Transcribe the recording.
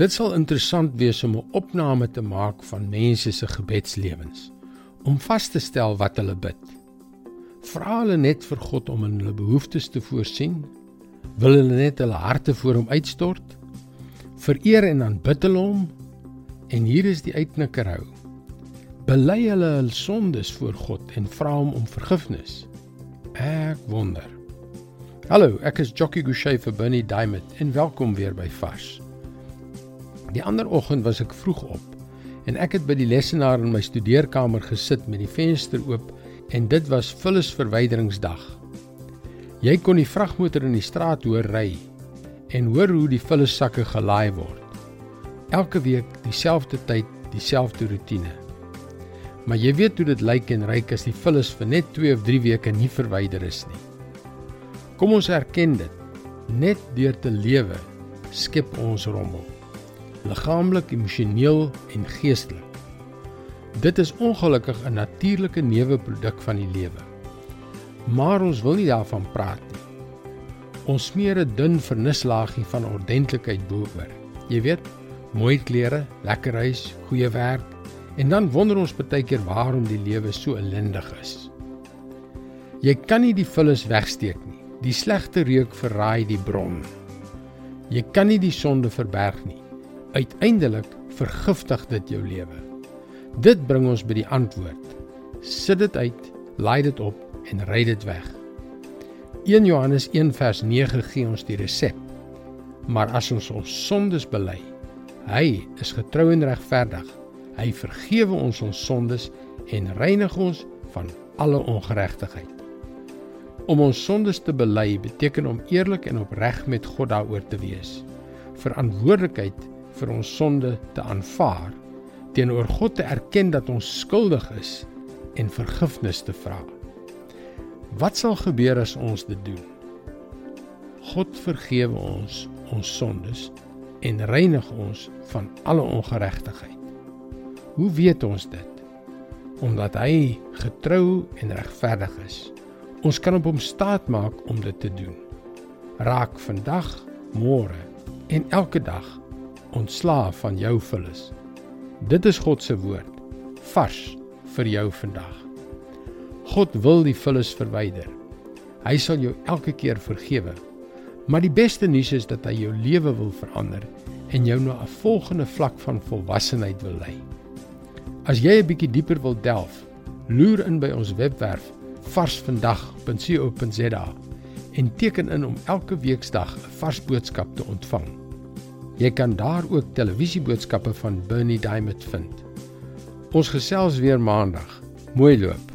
Dit sal interessant wees om 'n opname te maak van mense se gebedslewens om vas te stel wat hulle bid. Vra hulle net vir God om in hulle behoeftes te voorsien? Wil hulle net hulle harte voor hom uitstort? Vereer en aanbid hulle hom? En hier is die uitknikkerhou. Bely hulle hul sondes voor God en vra hom om vergifnis. Ek wonder. Hallo, ek is Jockey Gouchee vir Bernie Diamond en welkom weer by Vars. Die ander oggend was ek vroeg op en ek het by die lesenaar in my studeerkamer gesit met die venster oop en dit was vullisverwyderingsdag. Jy kon die vragmotor in die straat hoor ry en hoor hoe die vullissakke gelaai word. Elke week dieselfde tyd, dieselfde rotine. Maar jy weet hoe dit lyk en ryk as die vullis vir net 2 of 3 weke nie verwyder is nie. Kom ons erken dit. Net deur te lewe skep ons rommel liggaamlik, emosioneel en geestelik. Dit is ongelukkig 'n natuurlike neuweproduk van die lewe. Maar ons wil nie daarvan praat nie. Ons smeer 'n dun vernislaagie van ordentlikheid bo-oor. Jy weet, mooi klere, lekker huis, goeie werk en dan wonder ons baie keer waarom die lewe so ellendig is. Jy kan nie die vullis wegsteek nie. Die slegte reuk verraai die bron. Jy kan nie die sonde verberg nie. Uiteindelik vergiftig dit jou lewe. Dit bring ons by die antwoord. Sit dit uit, laai dit op en ry dit weg. 1 Johannes 1 vers 9 gee ons die resep. Maar as ons ons sondes bely, hy is getrou en regverdig. Hy vergewe ons ons sondes en reinig ons van alle ongeregtigheid. Om ons sondes te bely beteken om eerlik en opreg met God daaroor te wees. Verantwoordelikheid vir ons sonde te aanvaar, teenoor God te erken dat ons skuldig is en vergifnis te vra. Wat sal gebeur as ons dit doen? God vergewe ons ons sondes en reinig ons van alle ongeregtigheid. Hoe weet ons dit? Omdat hy getrou en regverdig is. Ons kan op hom staat maak om dit te doen. Raak vandag, môre en elke dag ontslaaf van jou vullis. Dit is God se woord vars vir jou vandag. God wil die vullis verwyder. Hy sal jou elke keer vergewe. Maar die beste nuus is dat hy jou lewe wil verander en jou na 'n volgende vlak van volwassenheid wil lei. As jy 'n bietjie dieper wil delf, loer in by ons webwerf varsvandag.co.za en teken in om elke weeksdag 'n vars boodskap te ontvang. Jy kan daar ook televisieboodskappe van Bernie Diamond vind. Ons gesels weer maandag. Mooi loop.